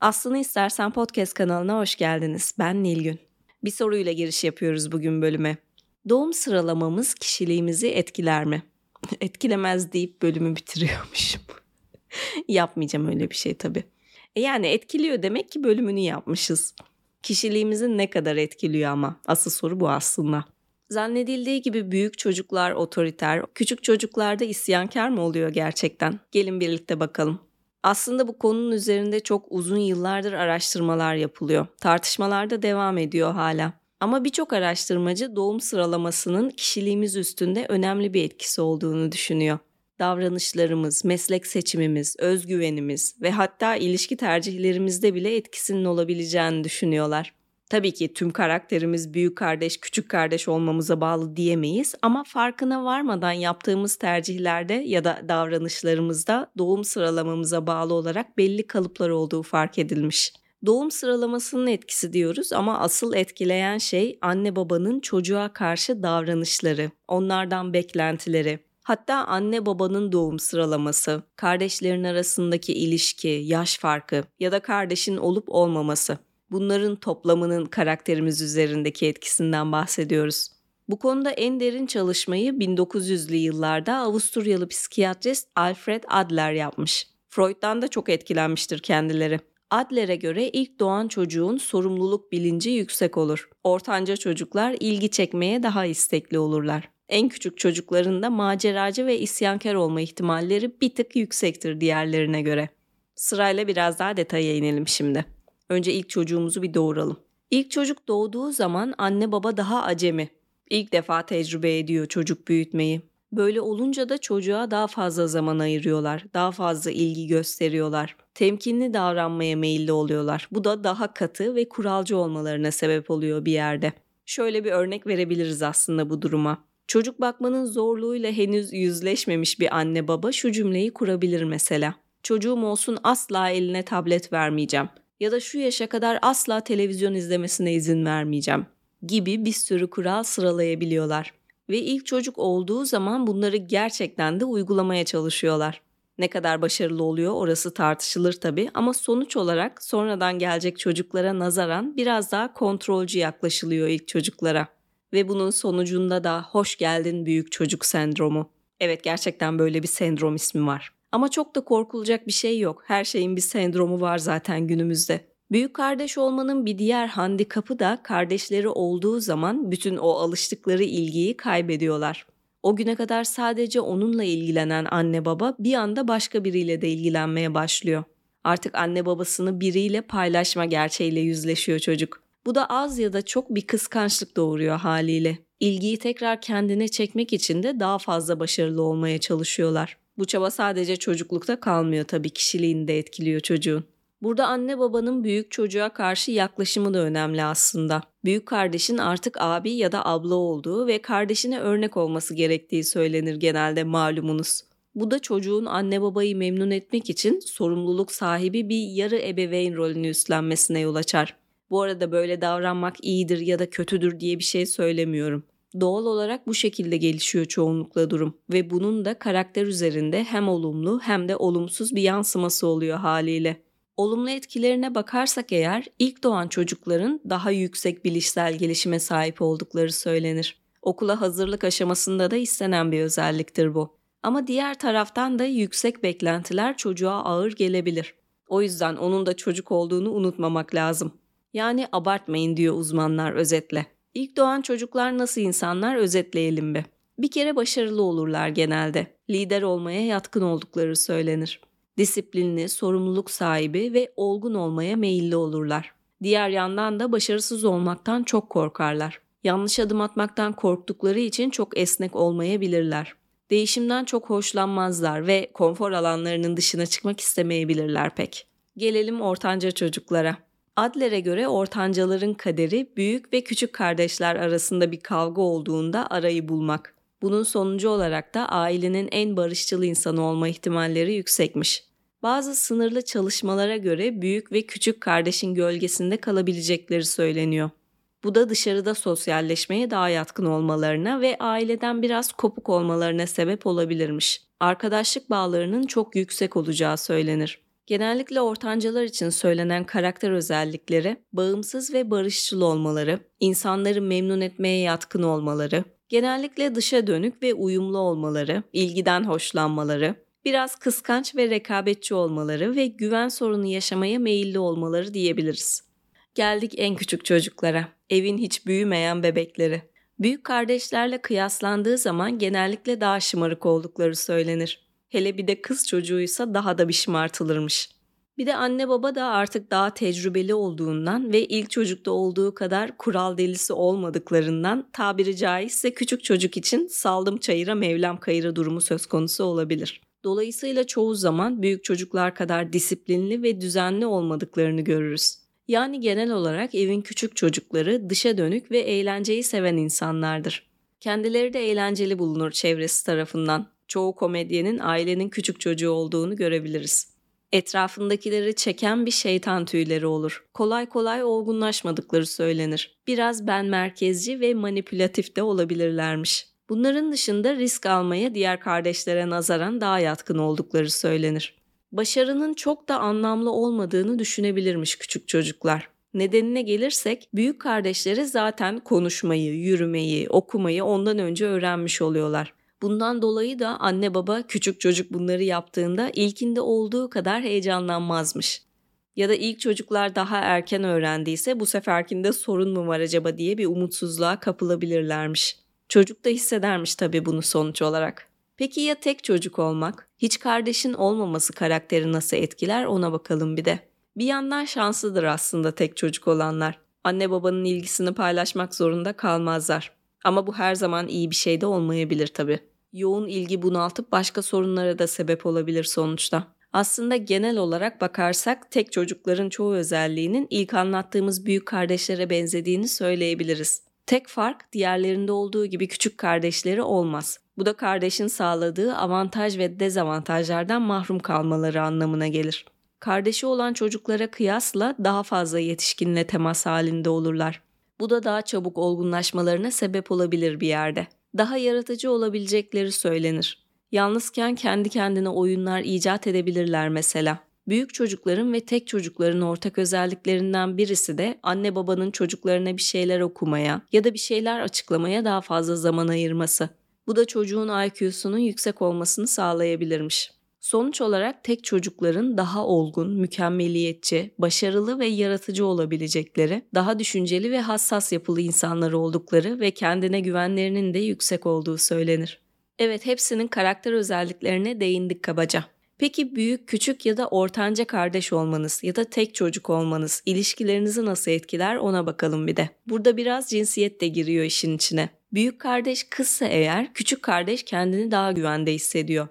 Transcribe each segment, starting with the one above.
Aslını istersen podcast kanalına hoş geldiniz. Ben Nilgün. Bir soruyla giriş yapıyoruz bugün bölüme. Doğum sıralamamız kişiliğimizi etkiler mi? Etkilemez deyip bölümü bitiriyormuşum. Yapmayacağım öyle bir şey tabii. E yani etkiliyor demek ki bölümünü yapmışız. Kişiliğimizi ne kadar etkiliyor ama? Asıl soru bu aslında. Zannedildiği gibi büyük çocuklar otoriter, küçük çocuklarda isyankar mı oluyor gerçekten? Gelin birlikte bakalım. Aslında bu konunun üzerinde çok uzun yıllardır araştırmalar yapılıyor. Tartışmalar da devam ediyor hala. Ama birçok araştırmacı doğum sıralamasının kişiliğimiz üstünde önemli bir etkisi olduğunu düşünüyor. Davranışlarımız, meslek seçimimiz, özgüvenimiz ve hatta ilişki tercihlerimizde bile etkisinin olabileceğini düşünüyorlar. Tabii ki tüm karakterimiz büyük kardeş, küçük kardeş olmamıza bağlı diyemeyiz ama farkına varmadan yaptığımız tercihlerde ya da davranışlarımızda doğum sıralamamıza bağlı olarak belli kalıplar olduğu fark edilmiş. Doğum sıralamasının etkisi diyoruz ama asıl etkileyen şey anne babanın çocuğa karşı davranışları, onlardan beklentileri. Hatta anne babanın doğum sıralaması, kardeşlerin arasındaki ilişki, yaş farkı ya da kardeşin olup olmaması bunların toplamının karakterimiz üzerindeki etkisinden bahsediyoruz. Bu konuda en derin çalışmayı 1900'lü yıllarda Avusturyalı psikiyatrist Alfred Adler yapmış. Freud'dan da çok etkilenmiştir kendileri. Adler'e göre ilk doğan çocuğun sorumluluk bilinci yüksek olur. Ortanca çocuklar ilgi çekmeye daha istekli olurlar. En küçük çocukların da maceracı ve isyankar olma ihtimalleri bir tık yüksektir diğerlerine göre. Sırayla biraz daha detaya inelim şimdi. Önce ilk çocuğumuzu bir doğuralım. İlk çocuk doğduğu zaman anne baba daha acemi. İlk defa tecrübe ediyor çocuk büyütmeyi. Böyle olunca da çocuğa daha fazla zaman ayırıyorlar, daha fazla ilgi gösteriyorlar. Temkinli davranmaya meyilli oluyorlar. Bu da daha katı ve kuralcı olmalarına sebep oluyor bir yerde. Şöyle bir örnek verebiliriz aslında bu duruma. Çocuk bakmanın zorluğuyla henüz yüzleşmemiş bir anne baba şu cümleyi kurabilir mesela. Çocuğum olsun asla eline tablet vermeyeceğim ya da şu yaşa kadar asla televizyon izlemesine izin vermeyeceğim gibi bir sürü kural sıralayabiliyorlar. Ve ilk çocuk olduğu zaman bunları gerçekten de uygulamaya çalışıyorlar. Ne kadar başarılı oluyor orası tartışılır tabii ama sonuç olarak sonradan gelecek çocuklara nazaran biraz daha kontrolcü yaklaşılıyor ilk çocuklara. Ve bunun sonucunda da hoş geldin büyük çocuk sendromu. Evet gerçekten böyle bir sendrom ismi var. Ama çok da korkulacak bir şey yok. Her şeyin bir sendromu var zaten günümüzde. Büyük kardeş olmanın bir diğer handikapı da kardeşleri olduğu zaman bütün o alıştıkları ilgiyi kaybediyorlar. O güne kadar sadece onunla ilgilenen anne baba bir anda başka biriyle de ilgilenmeye başlıyor. Artık anne babasını biriyle paylaşma gerçeğiyle yüzleşiyor çocuk. Bu da az ya da çok bir kıskançlık doğuruyor haliyle. İlgiyi tekrar kendine çekmek için de daha fazla başarılı olmaya çalışıyorlar. Bu çaba sadece çocuklukta kalmıyor tabii kişiliğini de etkiliyor çocuğun. Burada anne babanın büyük çocuğa karşı yaklaşımı da önemli aslında. Büyük kardeşin artık abi ya da abla olduğu ve kardeşine örnek olması gerektiği söylenir genelde malumunuz. Bu da çocuğun anne babayı memnun etmek için sorumluluk sahibi bir yarı ebeveyn rolünü üstlenmesine yol açar. Bu arada böyle davranmak iyidir ya da kötüdür diye bir şey söylemiyorum. Doğal olarak bu şekilde gelişiyor çoğunlukla durum ve bunun da karakter üzerinde hem olumlu hem de olumsuz bir yansıması oluyor haliyle. Olumlu etkilerine bakarsak eğer ilk doğan çocukların daha yüksek bilişsel gelişime sahip oldukları söylenir. Okula hazırlık aşamasında da istenen bir özelliktir bu. Ama diğer taraftan da yüksek beklentiler çocuğa ağır gelebilir. O yüzden onun da çocuk olduğunu unutmamak lazım. Yani abartmayın diyor uzmanlar özetle. İlk doğan çocuklar nasıl insanlar özetleyelim bir. Bir kere başarılı olurlar genelde. Lider olmaya yatkın oldukları söylenir. Disiplinli, sorumluluk sahibi ve olgun olmaya meyilli olurlar. Diğer yandan da başarısız olmaktan çok korkarlar. Yanlış adım atmaktan korktukları için çok esnek olmayabilirler. Değişimden çok hoşlanmazlar ve konfor alanlarının dışına çıkmak istemeyebilirler pek. Gelelim ortanca çocuklara. Adler'e göre ortancaların kaderi büyük ve küçük kardeşler arasında bir kavga olduğunda arayı bulmak. Bunun sonucu olarak da ailenin en barışçıl insanı olma ihtimalleri yüksekmiş. Bazı sınırlı çalışmalara göre büyük ve küçük kardeşin gölgesinde kalabilecekleri söyleniyor. Bu da dışarıda sosyalleşmeye daha yatkın olmalarına ve aileden biraz kopuk olmalarına sebep olabilirmiş. Arkadaşlık bağlarının çok yüksek olacağı söylenir. Genellikle ortancalar için söylenen karakter özellikleri bağımsız ve barışçıl olmaları, insanları memnun etmeye yatkın olmaları, genellikle dışa dönük ve uyumlu olmaları, ilgiden hoşlanmaları, biraz kıskanç ve rekabetçi olmaları ve güven sorunu yaşamaya meyilli olmaları diyebiliriz. Geldik en küçük çocuklara, evin hiç büyümeyen bebekleri. Büyük kardeşlerle kıyaslandığı zaman genellikle daha şımarık oldukları söylenir. Hele bir de kız çocuğuysa daha da bir şımartılırmış. Bir de anne baba da artık daha tecrübeli olduğundan ve ilk çocukta olduğu kadar kural delisi olmadıklarından tabiri caizse küçük çocuk için saldım çayıra mevlam kayıra durumu söz konusu olabilir. Dolayısıyla çoğu zaman büyük çocuklar kadar disiplinli ve düzenli olmadıklarını görürüz. Yani genel olarak evin küçük çocukları dışa dönük ve eğlenceyi seven insanlardır. Kendileri de eğlenceli bulunur çevresi tarafından çoğu komedyenin ailenin küçük çocuğu olduğunu görebiliriz. Etrafındakileri çeken bir şeytan tüyleri olur. Kolay kolay olgunlaşmadıkları söylenir. Biraz ben merkezci ve manipülatif de olabilirlermiş. Bunların dışında risk almaya diğer kardeşlere nazaran daha yatkın oldukları söylenir. Başarının çok da anlamlı olmadığını düşünebilirmiş küçük çocuklar. Nedenine gelirsek büyük kardeşleri zaten konuşmayı, yürümeyi, okumayı ondan önce öğrenmiş oluyorlar. Bundan dolayı da anne baba küçük çocuk bunları yaptığında ilkinde olduğu kadar heyecanlanmazmış. Ya da ilk çocuklar daha erken öğrendiyse bu seferkinde sorun mu var acaba diye bir umutsuzluğa kapılabilirlermiş. Çocuk da hissedermiş tabii bunu sonuç olarak. Peki ya tek çocuk olmak? Hiç kardeşin olmaması karakteri nasıl etkiler ona bakalım bir de. Bir yandan şanslıdır aslında tek çocuk olanlar. Anne babanın ilgisini paylaşmak zorunda kalmazlar. Ama bu her zaman iyi bir şey de olmayabilir tabii. Yoğun ilgi bunaltıp başka sorunlara da sebep olabilir sonuçta. Aslında genel olarak bakarsak tek çocukların çoğu özelliğinin ilk anlattığımız büyük kardeşlere benzediğini söyleyebiliriz. Tek fark diğerlerinde olduğu gibi küçük kardeşleri olmaz. Bu da kardeşin sağladığı avantaj ve dezavantajlardan mahrum kalmaları anlamına gelir. Kardeşi olan çocuklara kıyasla daha fazla yetişkinle temas halinde olurlar. Bu da daha çabuk olgunlaşmalarına sebep olabilir bir yerde. Daha yaratıcı olabilecekleri söylenir. Yalnızken kendi kendine oyunlar icat edebilirler mesela. Büyük çocukların ve tek çocukların ortak özelliklerinden birisi de anne babanın çocuklarına bir şeyler okumaya ya da bir şeyler açıklamaya daha fazla zaman ayırması. Bu da çocuğun IQ'sunun yüksek olmasını sağlayabilirmiş. Sonuç olarak tek çocukların daha olgun, mükemmeliyetçi, başarılı ve yaratıcı olabilecekleri, daha düşünceli ve hassas yapılı insanlar oldukları ve kendine güvenlerinin de yüksek olduğu söylenir. Evet hepsinin karakter özelliklerine değindik kabaca. Peki büyük, küçük ya da ortanca kardeş olmanız ya da tek çocuk olmanız ilişkilerinizi nasıl etkiler ona bakalım bir de. Burada biraz cinsiyet de giriyor işin içine. Büyük kardeş kızsa eğer küçük kardeş kendini daha güvende hissediyor.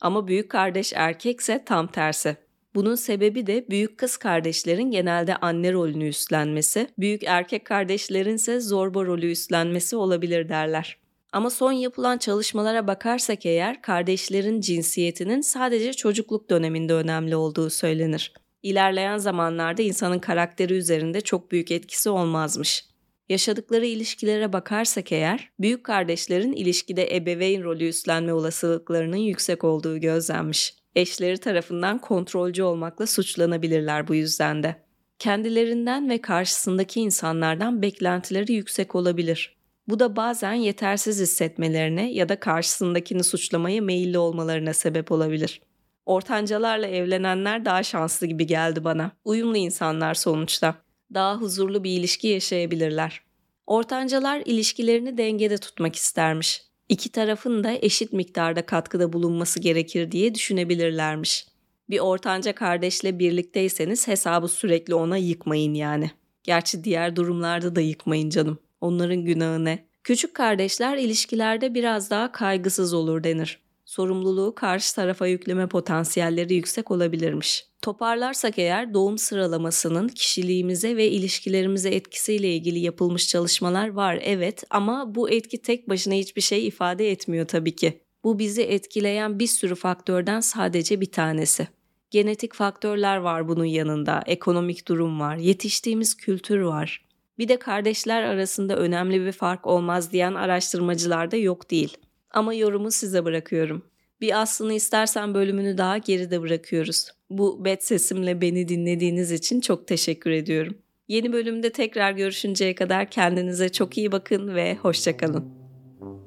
Ama büyük kardeş erkekse tam tersi. Bunun sebebi de büyük kız kardeşlerin genelde anne rolünü üstlenmesi, büyük erkek kardeşlerin ise zorba rolü üstlenmesi olabilir derler. Ama son yapılan çalışmalara bakarsak eğer kardeşlerin cinsiyetinin sadece çocukluk döneminde önemli olduğu söylenir. İlerleyen zamanlarda insanın karakteri üzerinde çok büyük etkisi olmazmış. Yaşadıkları ilişkilere bakarsak eğer, büyük kardeşlerin ilişkide ebeveyn rolü üstlenme olasılıklarının yüksek olduğu gözlenmiş. Eşleri tarafından kontrolcü olmakla suçlanabilirler bu yüzden de. Kendilerinden ve karşısındaki insanlardan beklentileri yüksek olabilir. Bu da bazen yetersiz hissetmelerine ya da karşısındakini suçlamaya meyilli olmalarına sebep olabilir. Ortancalarla evlenenler daha şanslı gibi geldi bana. Uyumlu insanlar sonuçta daha huzurlu bir ilişki yaşayabilirler. Ortancalar ilişkilerini dengede tutmak istermiş. İki tarafın da eşit miktarda katkıda bulunması gerekir diye düşünebilirlermiş. Bir ortanca kardeşle birlikteyseniz hesabı sürekli ona yıkmayın yani. Gerçi diğer durumlarda da yıkmayın canım. Onların günahı ne? Küçük kardeşler ilişkilerde biraz daha kaygısız olur denir sorumluluğu karşı tarafa yükleme potansiyelleri yüksek olabilirmiş. Toparlarsak eğer doğum sıralamasının kişiliğimize ve ilişkilerimize etkisiyle ilgili yapılmış çalışmalar var evet ama bu etki tek başına hiçbir şey ifade etmiyor tabii ki. Bu bizi etkileyen bir sürü faktörden sadece bir tanesi. Genetik faktörler var bunun yanında, ekonomik durum var, yetiştiğimiz kültür var. Bir de kardeşler arasında önemli bir fark olmaz diyen araştırmacılar da yok değil. Ama yorumu size bırakıyorum. Bir aslını istersen bölümünü daha geride bırakıyoruz. Bu bet sesimle beni dinlediğiniz için çok teşekkür ediyorum. Yeni bölümde tekrar görüşünceye kadar kendinize çok iyi bakın ve hoşçakalın.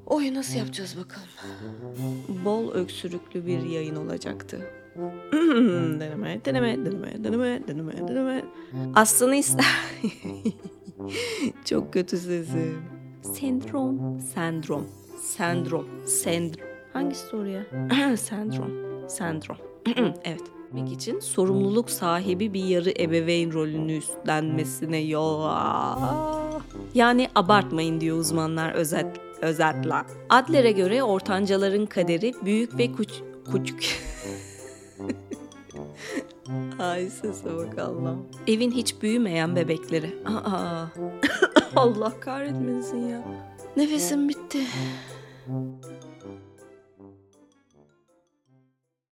Oyu nasıl yapacağız bakalım? Bol öksürüklü bir yayın olacaktı. deneme, deneme, deneme, deneme, deneme, deneme. Aslını ister... çok kötü sesim. Sendrom, sendrom, sendrom, sendrom. Hangisi doğru ya? sendrom, sendrom. evet. Bilmek için sorumluluk sahibi bir yarı ebeveyn rolünü üstlenmesine yol. Yani abartmayın diyor uzmanlar özet özetle. Adler'e göre ortancaların kaderi büyük ve küç küçük. Ay sese bak Allah. Evin hiç büyümeyen bebekleri. Aa, Allah kahretmesin ya. Nefesim bitti. you